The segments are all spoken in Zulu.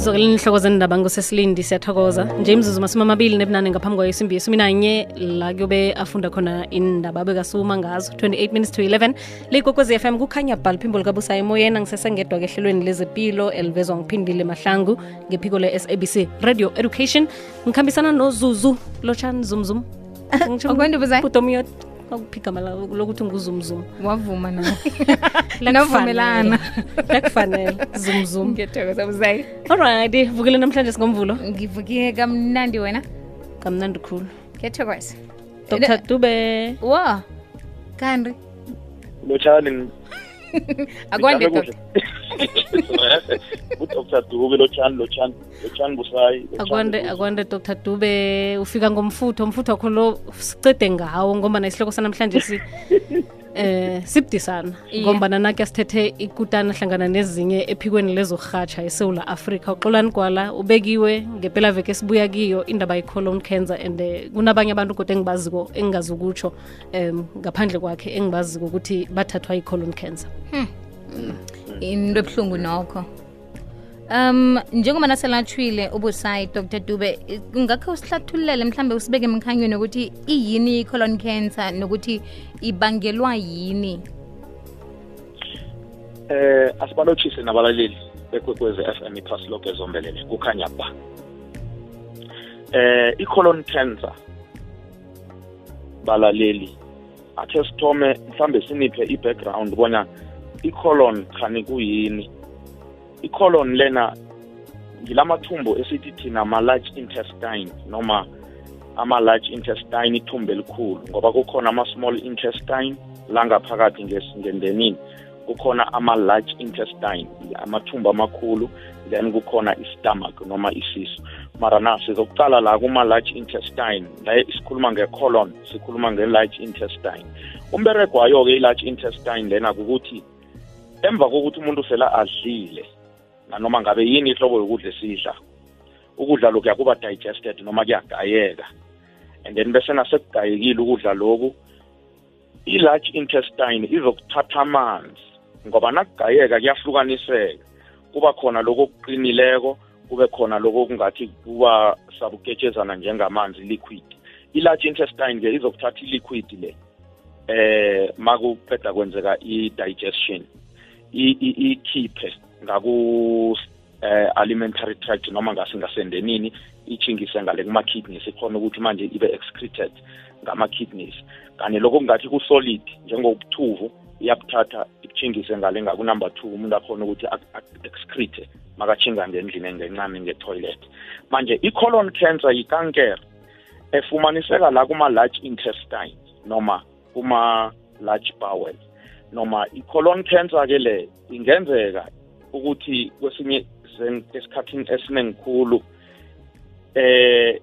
sizokeleni inhloko zendaba ngusesilindi siyathokoza. Nje imzuzu masumi amabili nebunane ngaphambi kwayesimbi yesumi nanye la kuyobe afunda khona indaba bekasuma ngazo. 28 minutes to 11 likokwezi FM kukhanya bhal phimbo likabusayo emoyeni. Ngisesengedwa kehlelweni lezempilo elivezwa ngiphindile mahlangu ngephiko le-sabc radio education. Ngikhambisana nozuzu lotshani zumzum akuphigama lokuthi nguzumzum wavuma nawe navumelana. Lakufanele zumzum. Ngiyathokoza buzayi alright vukile namhlanje singomvulo ngivukile kamnandi wena. Kamnandi khulu. Ngiyathokoza dr dube. Wa kanti? Lotshani akwande udr dube lotshani lotshani lotshani busayi akwande akwande dr. Dube ufika ngomfutho umfutho wakho lo sicede ngawo ngoba isihloko sanamhlanje si eh sibudisana. Ngombana nake sithethe ikutana hlangana nezinye ephikweni lezokurhatsha esewula afrika. Uxolani gwala ubekiwe ngempela veke sibuya kiyo indaba ye-colon cancer and eh, kunabanye abantu kodwa engibaziko engingazi ukutsho um ngaphandle kwakhe engibaziko ukuthi bathathwa yi-colon cancer. Into ebuhlungu nokho um njengoba naselatshwile ubusayi dr. Dube ungakhe usihlathululele mhlawumbe usibeke emkhanyweni ukuthi iyini i-colon cancer nokuthi ibangelwa yini? Eh asibalotshise nabalaleli bekwekwezi FM iphasi lonke zombelele kukhanya ba. Eh i-colon cancer balaleli athe sithome mhlambe siniphe i-background bona i-colon khani kuyini? I-colon lena ngilamathumbo esithi thina ama-large intestine noma ama-large intestine ithumbu elikhulu ngoba kukhona ama-small intestine la ngaphakathi nges- ngendenini. Kukhona ama-large intestine amathumbu amakhulu then kukhona i-stomach noma isisu mara na sizokuqala la kuma-large intestine la sikhuluma nge-colon sikhuluma nge-large intestine. Umberego wayo-ke i-large intestine lena kukuthi emva kokuthi umuntu sela adlile nanoma ngabe yini ihlobo yokudla esidla ukudla lokhu kuba digested noma kuyagayeka and then bese nasekugayekile ukudla lokhu i-large intestine izokuthatha amanzi ngoba nakugayeka kuyahlukaniseka kuba khona lokho okuqinileko kube khona lokho okungathi kuba sabuketshezana njengamanzi liquid i-large intestine ke izokuthatha i-liquid le eh makuqeda kwenzeka i-digestion ikhiphe ngaku eh alimentary tract noma ngasingasendenini ichingise ngale kuma kidneys ikhona ukuthi manje ibe excreted ngama kidneys kanye lokho kungathi ku solid njengobuthuvu iyabuthatha ibuchingise ngale ngaku number 2 umuntu akhona ukuthi excrete makachinga ngendlini engencane ngetoilet. Manje i-colon cancer yikankere efumaniseka la kuma large intestine noma kuma large bowel. Noma i-colon cancer ke le ingenzeka ukuthi kwesinye esikhathini esiningikhulu eh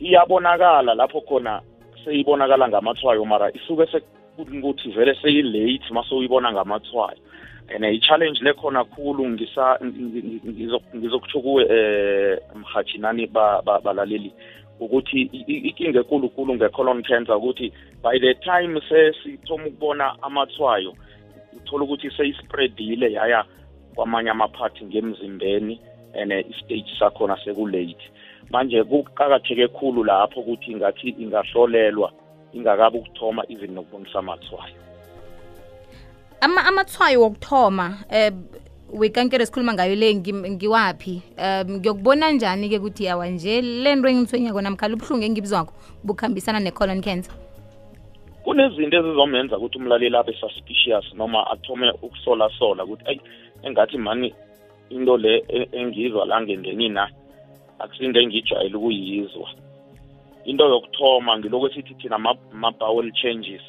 iyabonakala lapho khona seyibonakala ngamathwayo mara isuke sekuthi vele seyilate mase uyibona ngamathwayo. And i-challenge lekhona khulu ngizokutsho kuwe eh mhathinani ba- ba- balaleli ukuthi inkinga enkulunkulu nge-colon cancer ukuthi by the time sesithoma ukubona amathwayo uthola ukuthi seyispreadile yaya kwamanye amaphathi ngemzimbeni and istage sakhona sekulate. Manje kuqakatheke khulu lapho ukuthi ingathi ingahlolelwa ingakabi ukuthoma even nokubonisa amathwayo ama amathwayo wokuthoma eh wekankere sikhuluma ngayo le ngi- ngiwaphi? Um ngiyokubona njani-ke ukuthi yawa nje le nto engithwenyako namkhala ubuhlungu engibuzwakho bukuhambisana ne-colon cancer? Kunezinto ezizomenza ukuthi umlaleli abe suspicious noma athome ukusola-sola ukuthi ayi engathi mani into le e- engizwa la ngendenina akusinto engijwayele ukuyizwa. Into yokuthoma ngiloko esithi thina ama-bowel changes.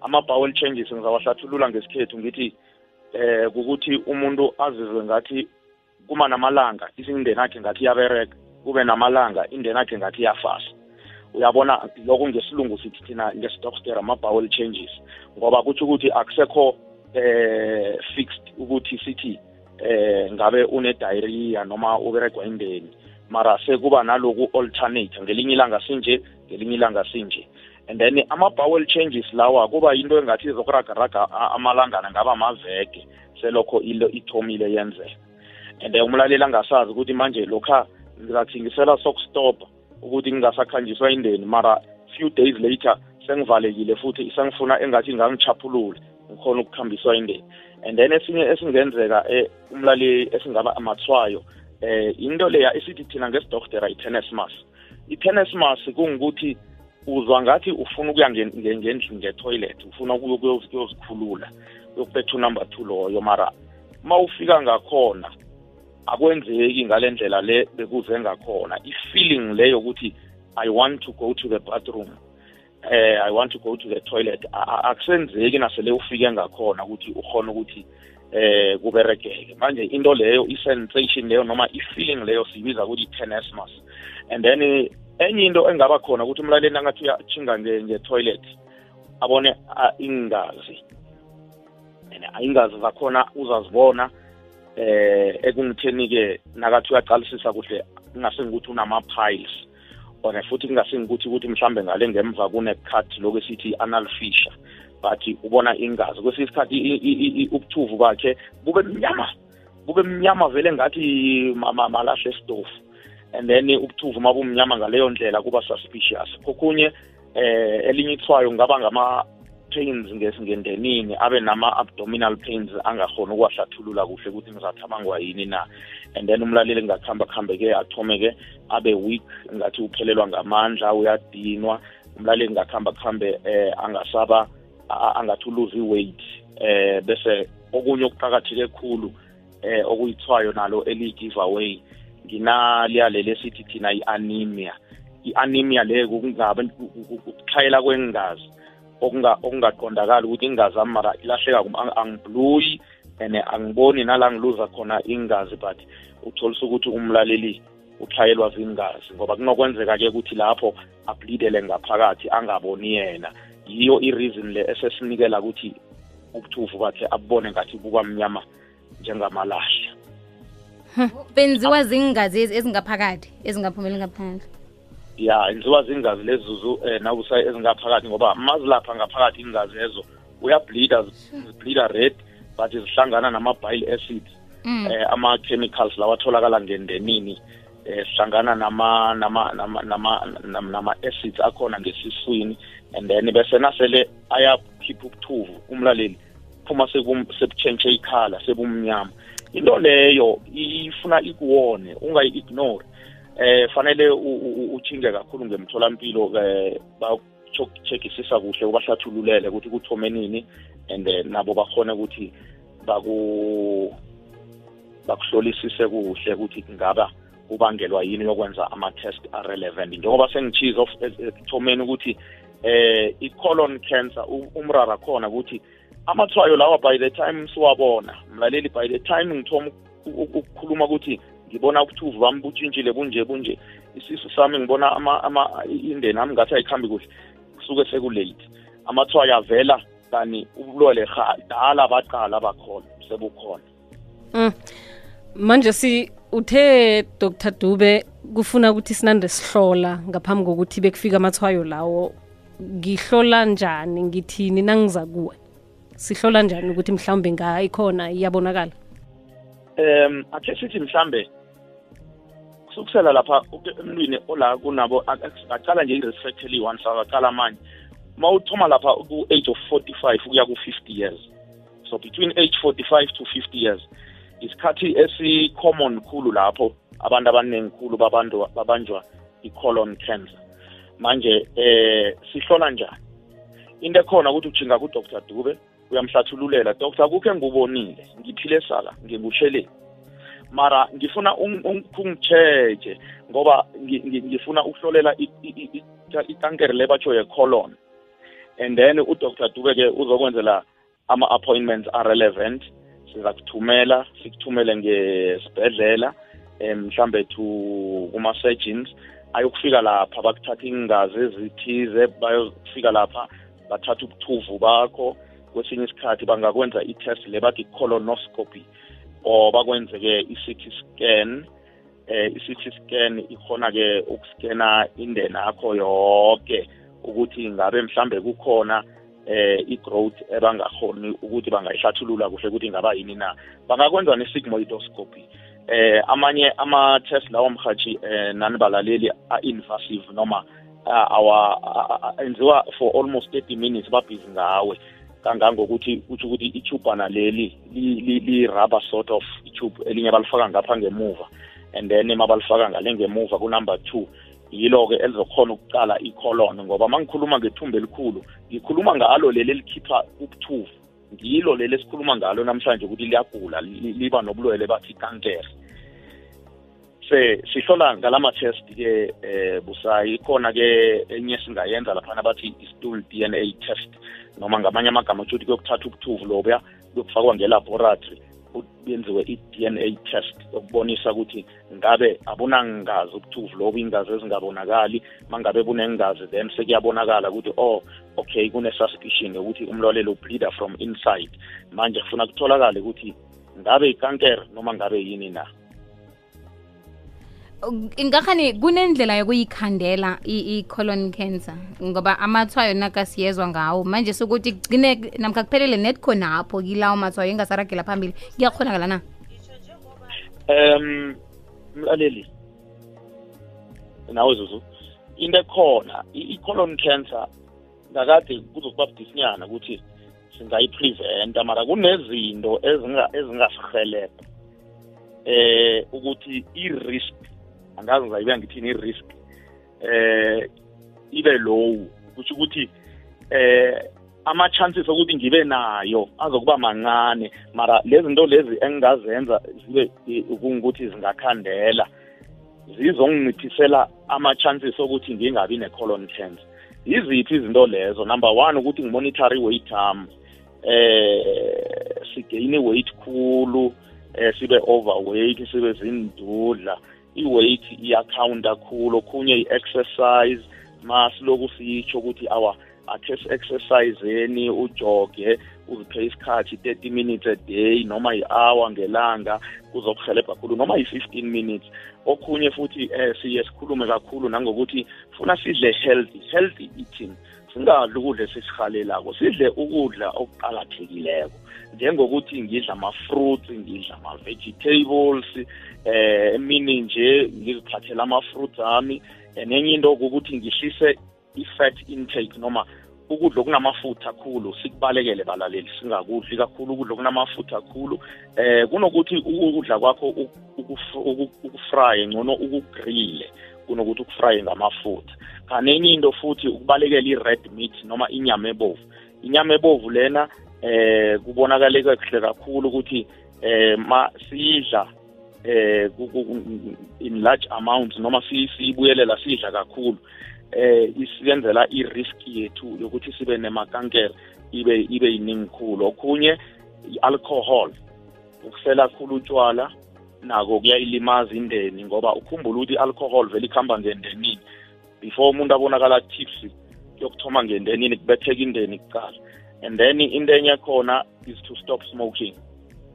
Ama-bowel changes ngizawahlathulula ngesikhethu ngithi eh kukuthi umuntu azizwe ngathi kuma namalanga isindeni akhe ngathi iyabereka kube namalanga indeni akhe ngathi iyafasa. Uyabona lokho ngesilungu sithi thina ngestockster ama-bowel changes ngoba kutsho ukuthi akusekho eh fixed ukuthi sithi eh ngabe une-diarrhea noma uberegwa indeni. Mara sekuba naloku alternate ngelinye ilanga sinje ngelinye ilanga sinje. And then ama-bowel changes lawa kuba yinto engathi izokuragaraga amalangana ngaba maveke selokho ilo ithomile yenzeka. And umlaleli angasazi ukuthi manje lokha ngathi ngisela sokustopa ukuthi ngingasakhanjiswa indeni mara few days later sengivalekile futhi sengifuna engathi ngangichaphulule. Ngikhona ukukhambiswa indeni and then esinye esingenzeka eh, umlaleli esingaba amathwayo eh into leya esithi thina ngesidokotela i-tenesmus i-tenesmus kungukuthi uzwa ngathi ufuna ukuya ngendlu ngetoilet ufuna ukuyozikhulula uyokubetha unumber two loyo. Mara ma ufika ngakhona akwenzeki ngale ndlela le bekuze ngakhona. I-feeling leyo ukuthi i want to go to the bathroom. Eh i want to go to the toilet. Akusenzeki nasele ufike ngakhona ukuthi ukhona ukuthi eh kuberegeke. Manje into leyo i-sensation leyo noma i-feeling leyo siyibiza ukuthi i-tenesmus and then enye into engaba khona ukuthi umlaleli angathi uyachinga nge-toilet abone ingazi. And ingazi zakhona uzazibona eh ekungitheni-ke nakathi uyaqalisisa kuhle kungasengikuthi unama-piles. Ona futhi kungasengikuthi ukuthi mhlambe ngale ngemva kunekhathi lokhu esithi i-anal fissure but ubona ingazi. Kwesinye isikhathi ubuthuvu bakhe bube mnyama bube mnyama vele ngathi malahle esitofu. And then ubuthuvu uma bumnyama ngaleyo ndlela kuba suspicious. Kokunye eh elinye ithwayo kungaba ngama pains ngesingendenini abe nama-abdominal pains angakhona ukuwahlathulula kuhle ukuthi ngizathabangwa yini na and then umlaleli ngakuhamba kuhambe-ke athome-ke abe weak ngathi uphelelwa ngamandla uyadinwa umlaleli ngakuhamba kuhambe eh angasaba angathi uluze i-weight eh bese okunye okuqakatheke khulu eh okuyithwayo nalo eli-give away nginaliyaleli esithi thina i-anemia i-anemia le kungabe ukuxhayela kwengazi okungaqondakali ukuthi ingazi ami mara ilahleka angibluyi and angiboni nala ngiluza khona ingazi but utholisa ukuthi umlaleli utlhayelwa zingazi ngoba kunokwenzeka-ke ukuthi lapho ablidele ngaphakathi angaboni yena. Yiyo i-reason le esesinikela ukuthi ubuthuvu bakhe abubone ngathi bukwamnyama njengamalahle. Benziwa zingazi ezingaphakathi ezingaphumeli ngaphandle. Ya enziwa zingazi lezuzu eh nawusa ezingaphakathi ngoba mazilapha ngaphakathi ingazi ezo uyableeda zibleeda red but zihlangana nama-bile acids mm. eh ama-chemicals lawa atholakala ngendenini eh sihlangana nama nama nama nama nama acids akhona ngesiswini and then bese nasele ayakhipha ubuthuvu umlaleli phuma sebutshentshe ikhala sebumnyama into leyo ifuna ikuwone ungayi-ignore eh fanele uchinge kakhulu ngemtholampilo eh bacheckisisa kuhle ubahlathululele ukuthi kuthome nini and nabo bakhona ukuthi baku bakuhlolisise kuhle ukuthi ngaba kubangelwa yini yokwenza ama-test arelevant. Njengoba sengichize ekuthomeni ukuthi eh i-colon cancer umrara khona ukuthi amathwayo lawa by the time siwabona mlaleli by the time ngithoma ukukhuluma ukuthi ngibona ubuthuvu bami butshintshile bunje bunje. Isisu sami ngibona ama, ama indeni ami ngathi ayikhambi kuhle. Kusuke sekulate. Amathwayo avela kani ubulwele dala baqala bakhona sebukhona. Mm. manje si uthe dr dube kufuna ukuthi sinande sihlola ngaphambi kokuthi bekufika amathwayo lawo. Ngihlola njani ngithini nangiza kuwe? Sihlola njani ukuthi mhlawumbe ngayikhona iyabonakala? Um akhe sithi mhlambe kusukisela lapha emntwini ola kunabo aqala nje i-respectly one sakaqala manje. Ma uthoma lapha ku-age of 45 ukuya ku-50 years. So between age 45 to 50 years isikhathi esi-common khulu lapho abantu abaningi khulu babanjwa i-colon cancer. Manje eh sihlola njani? Into ekhona ukuthi ujinga ku-dr dube uyamhlathululela. Dr kukhe ngubonile ngiphile sala ngingusheleni mara ngifuna ungitshetshe ngoba ngifuna ukuhlolela itankere le batsho ye-colon and then udr dube-ke uzokwenzela ama-appointments are-relevant siza kuthumela sikuthumele ngesibhedlela um mhlambe to kuma-surgeons. Ayokufika lapha bakuthatha ingazi ezithize bayofika lapha bathatha ubuthuvu bakho. Kwesinye isikhathi bangakwenza i-test le bathi colonoscopy or bakwenze-ke i-CT scan eh i-CT scan ikhona-ke ukuskena indena yakho yonke ukuthi ngabe mhlambe kukhona eh i-growth ebangakhoni ukuthi bangayihlathulula kuhle ukuthi ingaba yini na bangakwenza ne-sigmoidoscopy eh amanye ama-test lawo mhathi eh nanibalaleli a-invasive noma awa enziwa for almost 30 minutes babhizi ngawe kangangokuthi kutsho ukuthi itubana leli li-rubber sort of itube elinye balifaka ngapha ngemuva and then mabalifaka ngale ngemuva kunumber two yilo-ke elizokhona ukuqala icolon ngoba uma ngikhuluma ngethumba elikhulu ngikhuluma ngalo leli elikhipha ubuthuvu ngilo leli esikhuluma ngalo namhlanje ukuthi liyagula liba nobulwele bathi kankere se sihlola ngalama-test ke eh busayi. Ikhona ke enye singayenza laphana bathi i-stool DNA test noma ngamanye amagama ukuthi kuyokuthatha ubuthuvu lobuya kuyokufakwa ngelaboratory benziwe i-DNA test yokubonisa ukuthi ngabe abunangazi ubuthuvu lobu ingazi ezingabonakali. Mangabe bunengazi then sekuyabonakala ukuthi oh okay kune-suspicion yokuthi umlolelo ubleeder from inside. Manje kufuna kutholakale ukuthi ngabe ikankere noma ngabe yini na. Ngakhani kunendlela yokuyikhandela i-colon cancer ngoba amathwayo nakasiyezwa ngawo. Manje sokuthi kugcine namkha kuphelele net khonapho kilawo mathwayo engasaragela phambili kuyakhonakala na? Um mlaleli nawe zuzu into ekhona i-colon cancer ngakade kuzokuba budisinyana ukuthi singayipreventa mara kunezinto ezingasihelebha eh ukuthi i-risk angazi ngizayibeka ngithini i-risk eh ibe low. Kusho ukuthi eh ama-chances okuthi ngibe nayo azokuba mancane. Mara lezi zinto lezi engingazenza zibe kungukuthi zingakhandela. Zizonginciphisela ama-chances okuthi ngingabi ne-colon cancer. Yiziphi izinto lezo? Number one ukuthi ngimonitore i-weight am eh sigeyine weight khulu eh sibe overweight sibe zindudla i-weight iyakhawunta kakhulu okhunye i-exercise masiloku sitsho ukuthi awa akhe si-exerciseni ujoge uziphe isikhathi 30 minutes a day noma i-hour ngelanga kuzokuhelebha kakhulu noma i-15 minutes. Okhunye futhi eh siye sikhulume kakhulu nangokuthi funa sidle healthy healthy eating. Singadli ukudla esisihalelako sidle ukudla okuqakathekileko. Njengokuthi ngidla ama-fruits ngidla ama-vegetables eh emini nje ngiziphathela ama-fruits ami. Nenye into ukuthi ngihlise i-fat intake noma ukudla okunamafutha kakhulu sikubalekele balaleli singakudli kakhulu ukudla okunamafutha kakhulu eh kunokuthi ukudla kwakho ukufrye ngcono ukugrile kunokuthi ukufrye ngamafutha. Kanenye into futhi ukubalekela i-red meat noma inyama ebovu. Inyama ebovu lena eh kubonakale kahle kakhulu ukuthi eh ma sidla eh in large amounts noma siyibuyelela sidla kakhulu eh isiyenzela i-risk yethu yokuthi sibe nemakankere ibe ibe yiningi khulu okhunye i-alcohol ukusela khulu utshwala nako kuyayilimaza indeni ngoba ukhumbula ukuthi i-alcohol vele ikuhamba ngendenini before umuntu abonakala tipsy kuyokuthoma ngendenini kubetheka indeni kuqala. And then into enye khona is to stop smoking.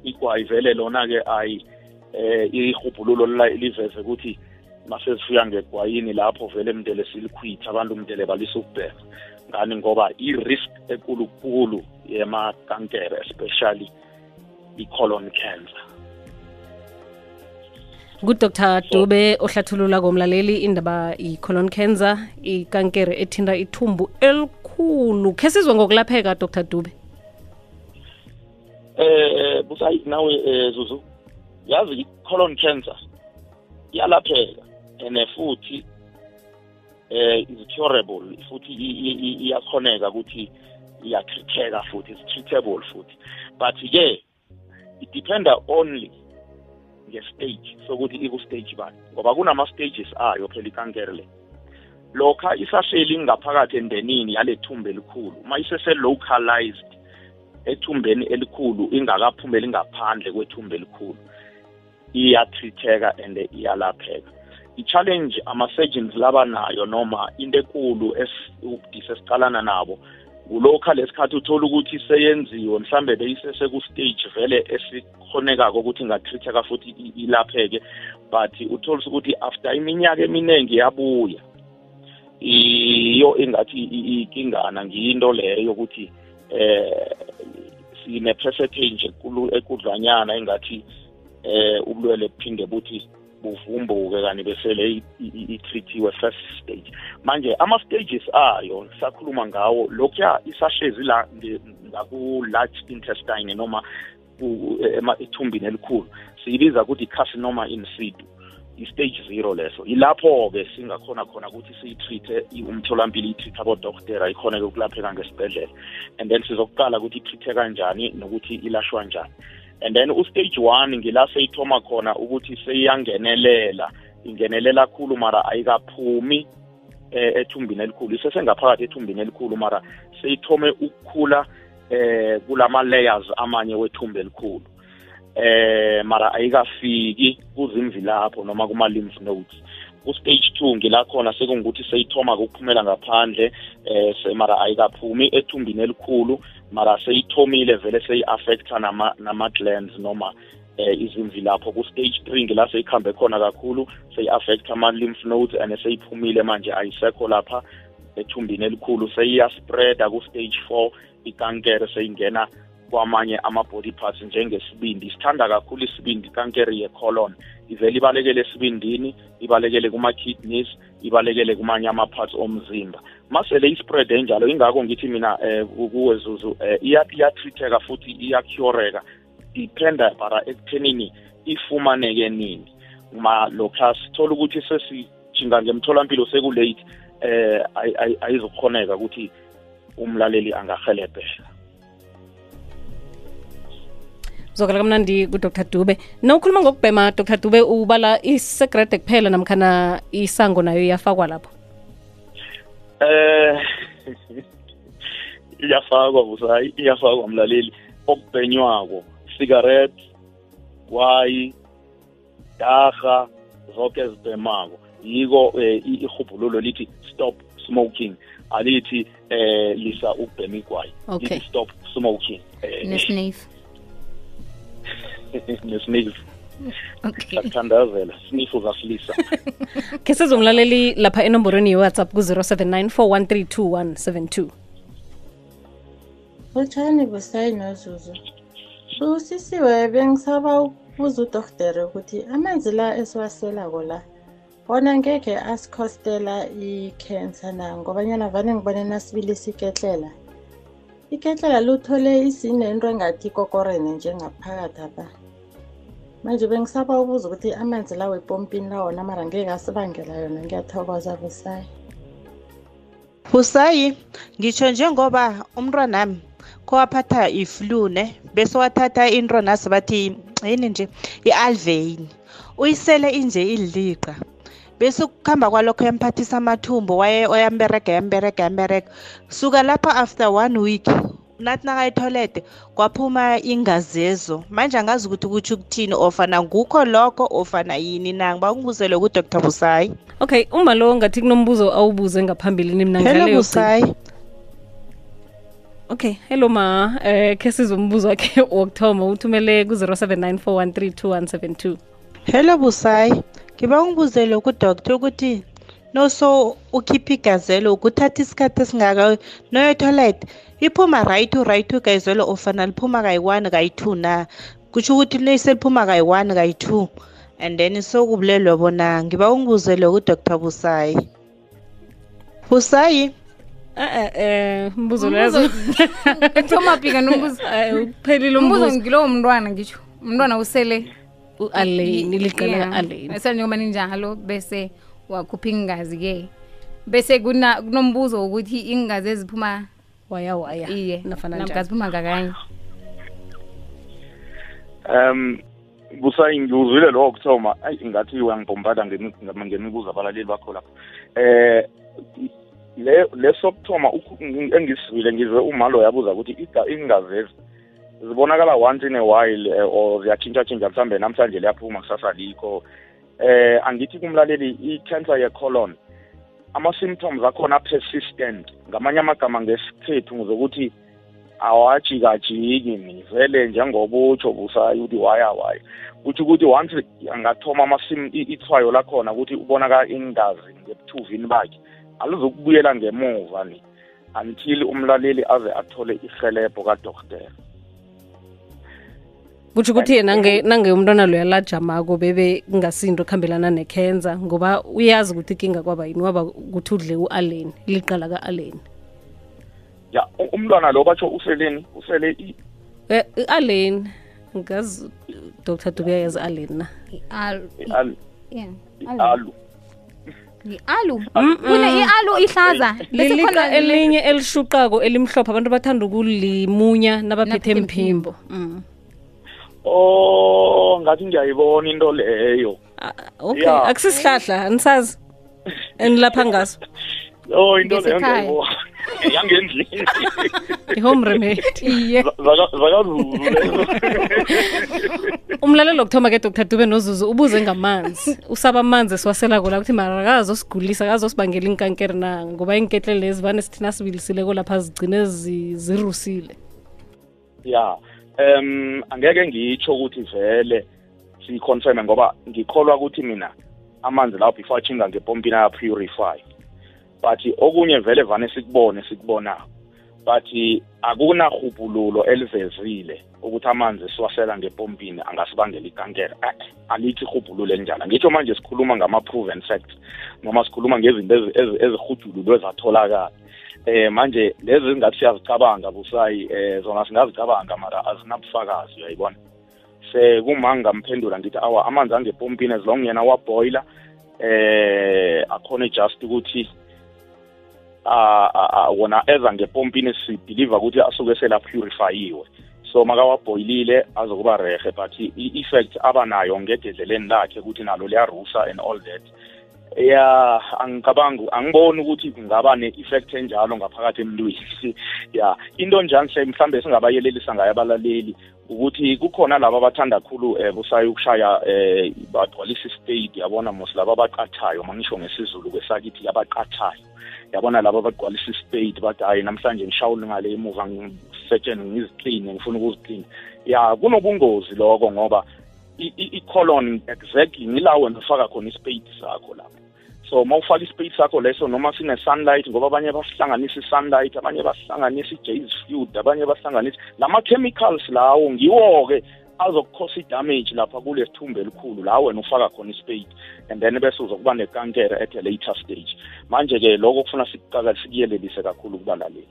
Igwayi vele lona-ke ayi eh ihubhululo liveze ukuthi masezifika ngegwayini lapho vele mndele silikhwitha abantu mndele balisa ukubheka ngani? Ngoba i-risk ekulukulu yemakankere especially i-colon cancer. Kudr dube ohlathulula komlaleli indaba i-colon cancer ikankere ethinda ithumbu elikhulu. Khe sizwe ngokulapheka dr. Dube? Eh busayi nawe eh, zuzu. Yazi i-colon cancer iyalapheka and futhi eh is curable futhi iyakhoneka ukuthi iyatreateka futhi is treatable futhi. But ke it dependa only nge-stage sokuthi iku-stage bani ngoba kunama-stages ayo phela ikankere le lokha isahleli ngaphakathi endenini yale thumba elikhulu uma isese-localized ethumbeni elikhulu ingakaphumeli ngaphandle kwethumba elikhulu iyatreateka and iyalapheka. I-challenge ama-surgeons laba nayo noma into ekulu ubudisi esiqalana nabo kulokha lesikhathi uthola ukuthi seyenziwe mhlambe beyisese-ku-stage vele esikhonekako ukuthi ingatreateka futhi ilapheke. But uthola ukuthi after iminyaka eminingi yabuya iyo engathi ikingana ngiyinto leyo yokuthi eh sine percentage ekudlwanyana engathi eh ubulwele buphinde buthi buvumbuke kani besele i-treatiwe first stage manje ama-stages ayo sakhuluma ngawo lokhuya isashezi la ngaku-large intestine noma ethumbini elikhulu. Siyibiza ukuthi i-carcinoma in situ i-stage zero leso. Yilapho-ke singakhona khona ukuthi siyi-treat-e umtholampilo i-treat abodoktera ikhona-ke ukulapheka ngesibhedlela. And then sizokuqala ukuthi i-treat-e kanjani nokuthi ilashwa njani and then ustage one ngila seyithoma khona ukuthi seyiyangenelela ingenelela khulu mara ayikaphumi eh, ethumbini elikhulu. Isesengaphakathi ethumbini elikhulu mara seyithome ukukhula eh kulama layers amanye wethumbu elikhulu. Eh mara ayikafiki kuzimvi lapho noma kuma lymph nodes. Ku stage 2 ngila khona sekungukuthi seyithoma ukuphumela ngaphandle eh mara ayikaphumi ethumbini elikhulu mara seyithomile vele seyi-affecta nama-glands noma eh izimvi lapho. Ku-stage three ngila seyikhambe khona kakhulu seyi-affecta ama-lymph nodes and seyiphumile manje ayisekho lapha ethumbini elikhulu. Seyiyaspreada ku-stage four ikankere seyingena kwamanye ama-body parts njengesibindi. Sithanda kakhulu isibindi ikankere ye-colon. Ivele ibalekele esibindini ibalekele kuma-kidneys ibalekele kumanye ama-parts omzimba. Masele i-spread enjalo ingakho ngithi mina um kuwe zuzu um iyatreateka futhi iyacureka dependa bara ekuthenini ifumaneke nini? Ma lokha sithola ukuthi sesijinga ngemtholampilo sekulate eh ayizokhoneka ukuthi umlaleli angahelebheka zokela kamnandi kudr. Dube. Na ukhuluma ngokubhema dr. Dube ubala isegrede kuphela namkhana isango nayo iyafakwa lapho? Eh iyafakwa busayi iyafakwa mlaleli. Okubhenywako cigarette wayi darha zonke ezibhemako. Yiko eh, ihubhululo lithi stop smoking. Alithi eh lisa ukubhema igwayi. Okay. lithi stop smoking. Eh, nesniff okay. Uzasilisa ke sizomlaleli lapha enomborweni ye-whatsapp ku-079 4132172 Lutshani busayi nozuzu. Usisiwe bengisaba ukubuza udoktere ukuthi amanzi la esiwaselako la bona ngekhe asikhostela i-cancer na? Ngobanyana vane ngibone nasibilisa iketlela. Luthole isinento engathi ikokorene njengaphakathi apha. Manje bengisaba ukuza ukuthi amanzi lawo epompini lawona mara ngeke asibangela yona ngiyathokoza busayi. Busayi ngisho njengoba umntwanami kowaphatha iflu ne bese wathatha into nasi bathi yini nje i-alvein uyisele inje ililiqa bese ukuhamba kwalokho yamphathisa amathumbo waye oyamberega yamberega yamberega. Suka lapha after one week nathi nakayitholede kwaphuma ingazezo. Manje angazi ukuthi kutsho ukuthini ofana ngukho lokho ofana yini na? Ngiba kudr busayi okay uma lo ngathi kunombuzo awubuze ngaphambilini mina hello busayi okay hello ma. Eh ke sizwe umbuzo wakhe wokuthoma uthumele ku-079 4132172 hello busayi ngiba ngibuzele kudoktor ukuthi noso ukhipha igazelo ukuthatha isikhathi esingaka noyetoilet iphuma right right to gayizelo ofana liphuma kayi-one kayi-two na? Kutsho ukuthi noyiseliphuma kayi-one kayi-two and then sokubulelwe bona. Ngiba ungibuzele kudoktor busayi. Busayi? Eh eh umbuzo lezo Thoma pika nombuzo. Uphelile umbuzo. Ngilowo mntwana ngisho umntwana usele u-alane ligala Yeah. alane Esele njengoba ninjalo bese wakhupha ingazi ke bese kuna kunombuzo wokuthi ingazi eziphuma waya waya. Iye nafana namkha njani? ziphuma ngakanye? Um busayi ngiwuzwile lowo kuthoma ayi ingathi uyangibhombada ngemi- ngama- ngemibuzo abalaleli bakho lapho eh le lesokuthoma ukhu- engisizwile ngizwe umalo yabuza ukuthi iga- ingazezi zibonakala once in a while eh, or ziyatshintshatshintsha mhlawumbe namhlanje liyaphuma kusasa likho. Eh angithi kumlaleli i-cancer ye-colon ama-symptoms akhona persistent. Ngamanye amagama ngesikhethu ngizokuthi awajikajiki ni vele njengoba utsho busayi ukuthi waya waya. Kutho ukuthi once angathoma amasim i- ithwayo lakhona ukuthi ubonakala ingazi ngebuthuvini bakhe alizokubuyela ngemuva ni until umlaleli aze athole ihelebho kadokotela. Kutsho ukuthi yena nange nange umntwana loyo alajamako bebe kungasinto khambelana nekhenza ngoba uyazi ukuthi ikinga kwaba yini waba ukuthi udle u-allen liqala ka-allen ya umntwana lo batsho useleni usele i- Eh, i-allen. Ngazi dr dube yazi i-allen na? Alu. alu. I-alu. Kune i-alu ihlaza. Lilika elinye elishuqako elimhlophe. Abantu bathanda ukulimunya nabaphethe mphimbo. Mm. Oh ngathi ngiyayibona into leyo. Ah, okay. Ya. akusisihlahla anisazi enilapha ngaso. Oh into leyo ngiyayibona. Yangendlini. I-home remedy. Iye. Zaka- zakazulu lezo umlalelo wokuthoma ke dr. Dube nozuzu ubuze ngamanzi. Usaba amanzi esiwaselako la ukuthi mara akazosigulisa akazosibangela inkankere na? Ngoba iinketle lezi vane sithina sibilisileko lapha zigcine zi- zirusile. Ya. Um angeke ngitsho ukuthi vele siyiconfirme ngoba ngikholwa ukuthi mina amanzi lawo before achinga ngepompini aya-purify but okunye vele vane sikubone sikubonako. But akunahubhululo elivezile ukuthi amanzi siwasela ngepompini angasibangela ikankere alithi ihubhululo elinjalo ngitsho manje sikhuluma ngama-proven facts noma sikhuluma ngezinto ezi- ezi- ezihujululwe zatholakala. Eh manje lezi zingathi siyazicabanga busayi eh zona singazicabanga mara azinabufakazi uyayibona? Se kuma ngamphendula ngithi awa amanzi angepompini as long yena waboiler eh akhona just ukuthi ah, wona eza ngepompini sibelieve ukuthi asuke selapurifayiwe so makawaboyilile azokuba rehe but i-effect abanayo ngededleleni lakhe ukuthi nalo liyarusa and all that ya angicabangi angiboni ukuthi kungaba ne-effect enjalo ngaphakathi emntwini ya into hle mhlambe singabayelelisa ngayo abalaleli ukuthi kukhona laba abathanda khulu um busayo ukushaya um bagcwalisa istate yabona mos laba abaqathayo mangisho ngesizulu kwesakithi abaqathayo yabona laba abagcwalisa istate bathi hayi namhlanje ngishawule ngale emuva ngisetshene ngizikline ngifuna ukuzikline ya kunobungozi lokho ngoba i-colon exactly ngila wena ufaka khona ispade sakho lapho so ma ufaka ispade sakho leso noma sine-sunlight ngoba abanye basihlanganisa i-sunlight abanye basihlanganisa i-jas fluid abanye basihlanganisa lama-chemicals lawo ngiwo-ke azokukhosa i-damage lapha kule sithumbe elikhulu la wena ufaka khona ispade and then bese uzokuba nekankere at a later stage. Manje-ke lokho kufuna sikuqaka sikuyelelise kakhulu kubalaleli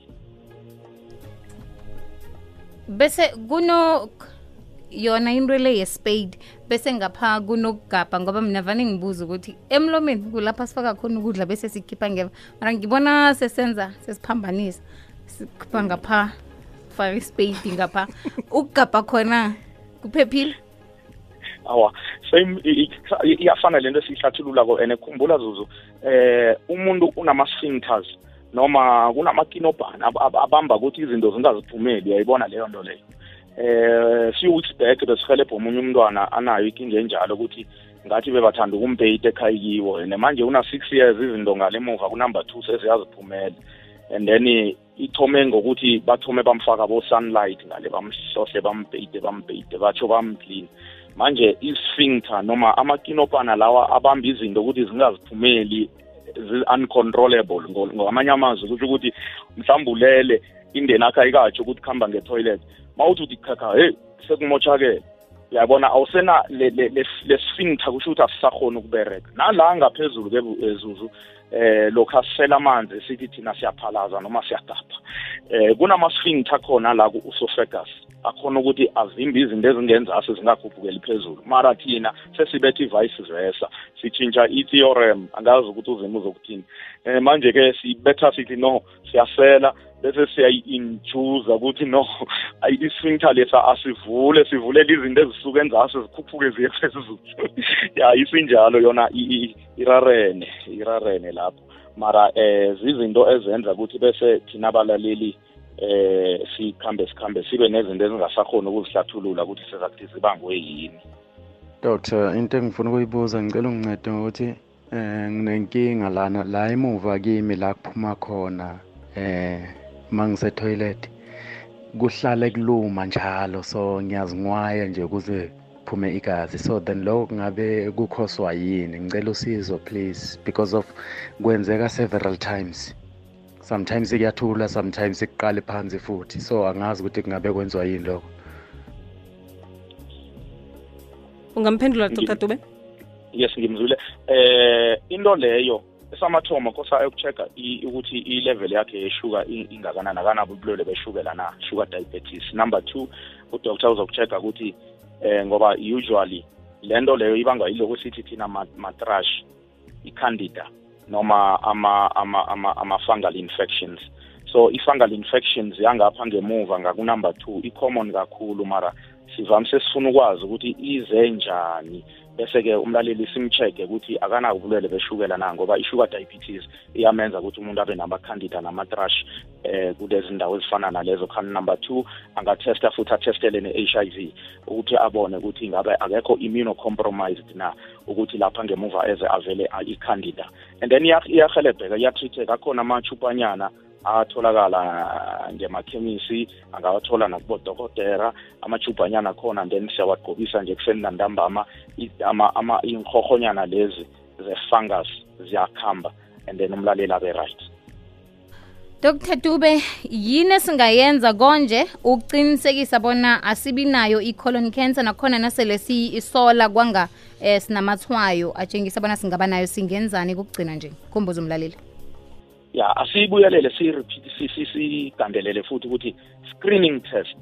bese kuno yona into le yespade bese ngapha kunokugabha ngoba mina vane ngibuza ukuthi emlomeni kulapha sifaka khona ukudla bese sikhipha ngeva. Mara ngibona sesenza sesiphambanisa sikhipha ngapha faka spade ngapha. Ukugabha khona kuphephile? Awa same iyafana lento esiyihlathululako and khumbula zuzu eh umuntu unama-sphincters noma ab- abamba ukuthi izinto zingaziphumeli uyayibona leyo nto leyo eh few weeks back besihelebha omunye umntwana anayo inkinga enjalo ukuthi ngathi bebathanda ukumpeyita ekhaya kiwo. And manje una-six years izinto ngale muva kunumber two seziyaziphumela. And then ithome ngokuthi bathome bamfaka bo-sunlight ngale bamhlohle bampeyite bampeyite batsho bamclean. Manje i-sphincter noma amakinopana lawa abamba izinto ukuthi zingaziphumeli zi-uncontrollable ngamanye amazwi kusho ukuthi mhlawumbe ulele indeni akho ayikatsho ukuthi kuhamba nge-toilet. Ma uthi khakha heyi sekumotshakele uyabona awusena le- le- le- le-sphincter kusho ukuthi asisakhoni ukubereka nala ngaphezulu-ke bu- eh, zuzu eh lokhu asisela amanzi sithi thina siyaphalaza noma siyadapha eh kunama-sphincter khona la ku-esophagus akhona ukuthi avimbe izinto ezingenzasi zingakhuphukeli phezulu. Mara thina sesibetha i-vice versa sitshintsha i-theorem angazi ukuthi uzima uzokuthini. Um manje-ke sibetha sithi no siyasela bese siyayi-injuza ukuthi no ayi i-sphincter lesa asivule sivulele izinto ezisuka enzasi zikhuphuke ziye phezulu. Ya isinjalo yona i- i- irarene irarene lapho. Mara eh zizinto ezenza ukuthi bese thina abalaleli eh sikhambe sikhambe sibe nezinto ezingasakhoni ukuzihlathulula ukuthi sezakuthi zibangwe yini. Doctor into engifuna ukuyibuza ngicela ungincede ngokuthi eh nginenkinga lana la emuva kimi la kuphuma khona eh mangise toilet kuhlale kuluma njalo. So ngiyazinwaya nje ukuze kuphume igazi. So then lokho kungabe kukhoswa yini? Ngicela usizo please because of kwenzeka several times. Sometimes kuyathula sometimes kuqale phansi futhi. So angazi ukuthi kungabe kwenziwa yini lokho. Ungamphendula dr. Dube? Yes ngimzwile eh into leyo esamathoma kosa ayokucheck ukuthi i-level yakhe yeshuka ingakanani akanabo ubulwele beshukela na sugar diabetes. Number two udoctor uzokucheck ukuthi eh ngoba usually lento leyo ibangwa yiloko sithi thina ma- matrash i-candida. Noma ama ama ama ama fungal infections. So i-fungal infections yangapha ngemuva ngakunumber two i-common kakhulu mara sivamise sifuna ukwazi ukuthi ize njani. Bese-ke umlaleli simcheck-e ukuthi akanako ubulwele beshukela na ngoba i-sugar diabetes iyamenza ukuthi umuntu abe nama-candida nama-trash eh kulezi ndawo ezifana nalezo. Khani number two angatesta futhi atestele ne-h i v ukuthi abone ukuthi ngabe akekho immunocompromised na ukuthi lapha ngemuva eze avele a- i-candida and then iya- iyahelebheka iyatreateka. Akhona amachupanyana atholakala ngemakhemisi angawathola nakubodokotera amajubhanyana akhona and then siyawagqokisa nje ekuseni nantambama. i- ama- ama- inhorhonyana lezi ze-fungus ziyakhamba and then umlaleli abe right. Dr dube yini esingayenza konje ukuqinisekisa bona asibi nayo i-colon cancer nakhona nasele siyisola kwanga um sinamathwayo atshengisa bona singaba nayo singenzani kugcina nje? Khumbuza umlaleli. Ya asiyibuyelele siyirepeat si- si- sigandelele futhi ukuthi screening test.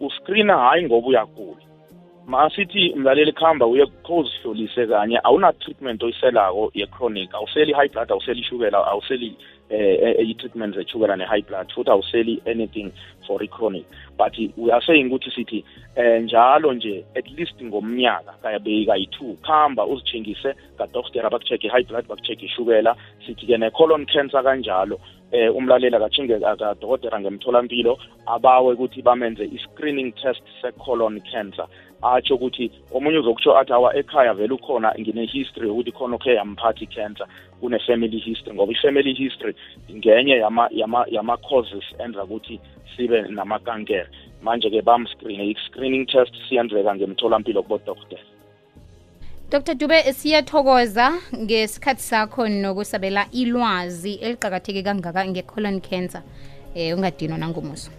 Uscreena hayi ngoba uyagula. Masithi mlaleli kuhamba uye kozihlolise kanye. Awuna treatment oyiselako ye-chronic awuseli high blood awuseli ishukela awuseli eh i-treatment zeshukela ne-high blood futhi awuseli anything for i-chronic but we are saying ukuthi sithi eh njalo nje at least ngomnyaka kayabe kayi-two khamba uzijingise kadokotela baku-check i-high blood baku-check ishukela sithi-ke ne-colon cancer kanjalo eh umlaleli akachinge akadokotela ngemtholampilo abawe ukuthi bamenze i-screening test se-colon cancer. Atsho ukuthi omunye uzokutsho athi awa ekhaya vele ukhona ngine-history yokuthi khona okhe yamphathi cancer. Kune-family history ngoba i-family history ngenye yama yama yama-causes enza ukuthi sibe namakankere. Manje-ke bamscreene i-screening test siyenzeka ngemtholampilo kubodokotela dr dube siyathokoza ngesikhathi sakho nokusabela ilwazi eliqakatheke kangaka nge-colon cancer. Um ungadinwa nangomuso.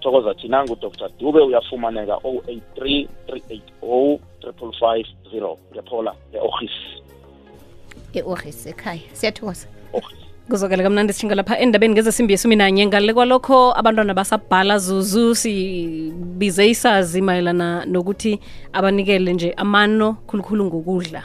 Thokoza thina ngudr dube uyafumaneka 083 380 550 ngephola e-office e-orhis ekhaya. Siyathokoza kuzokele kamnandi sishinga lapha endabeni ngezesimbi yesumi nanye. Ngale kwalokho abantwana basabhala zuzu sibize isazi mayelana nokuthi abanikele nje amano khulukhulu ngokudla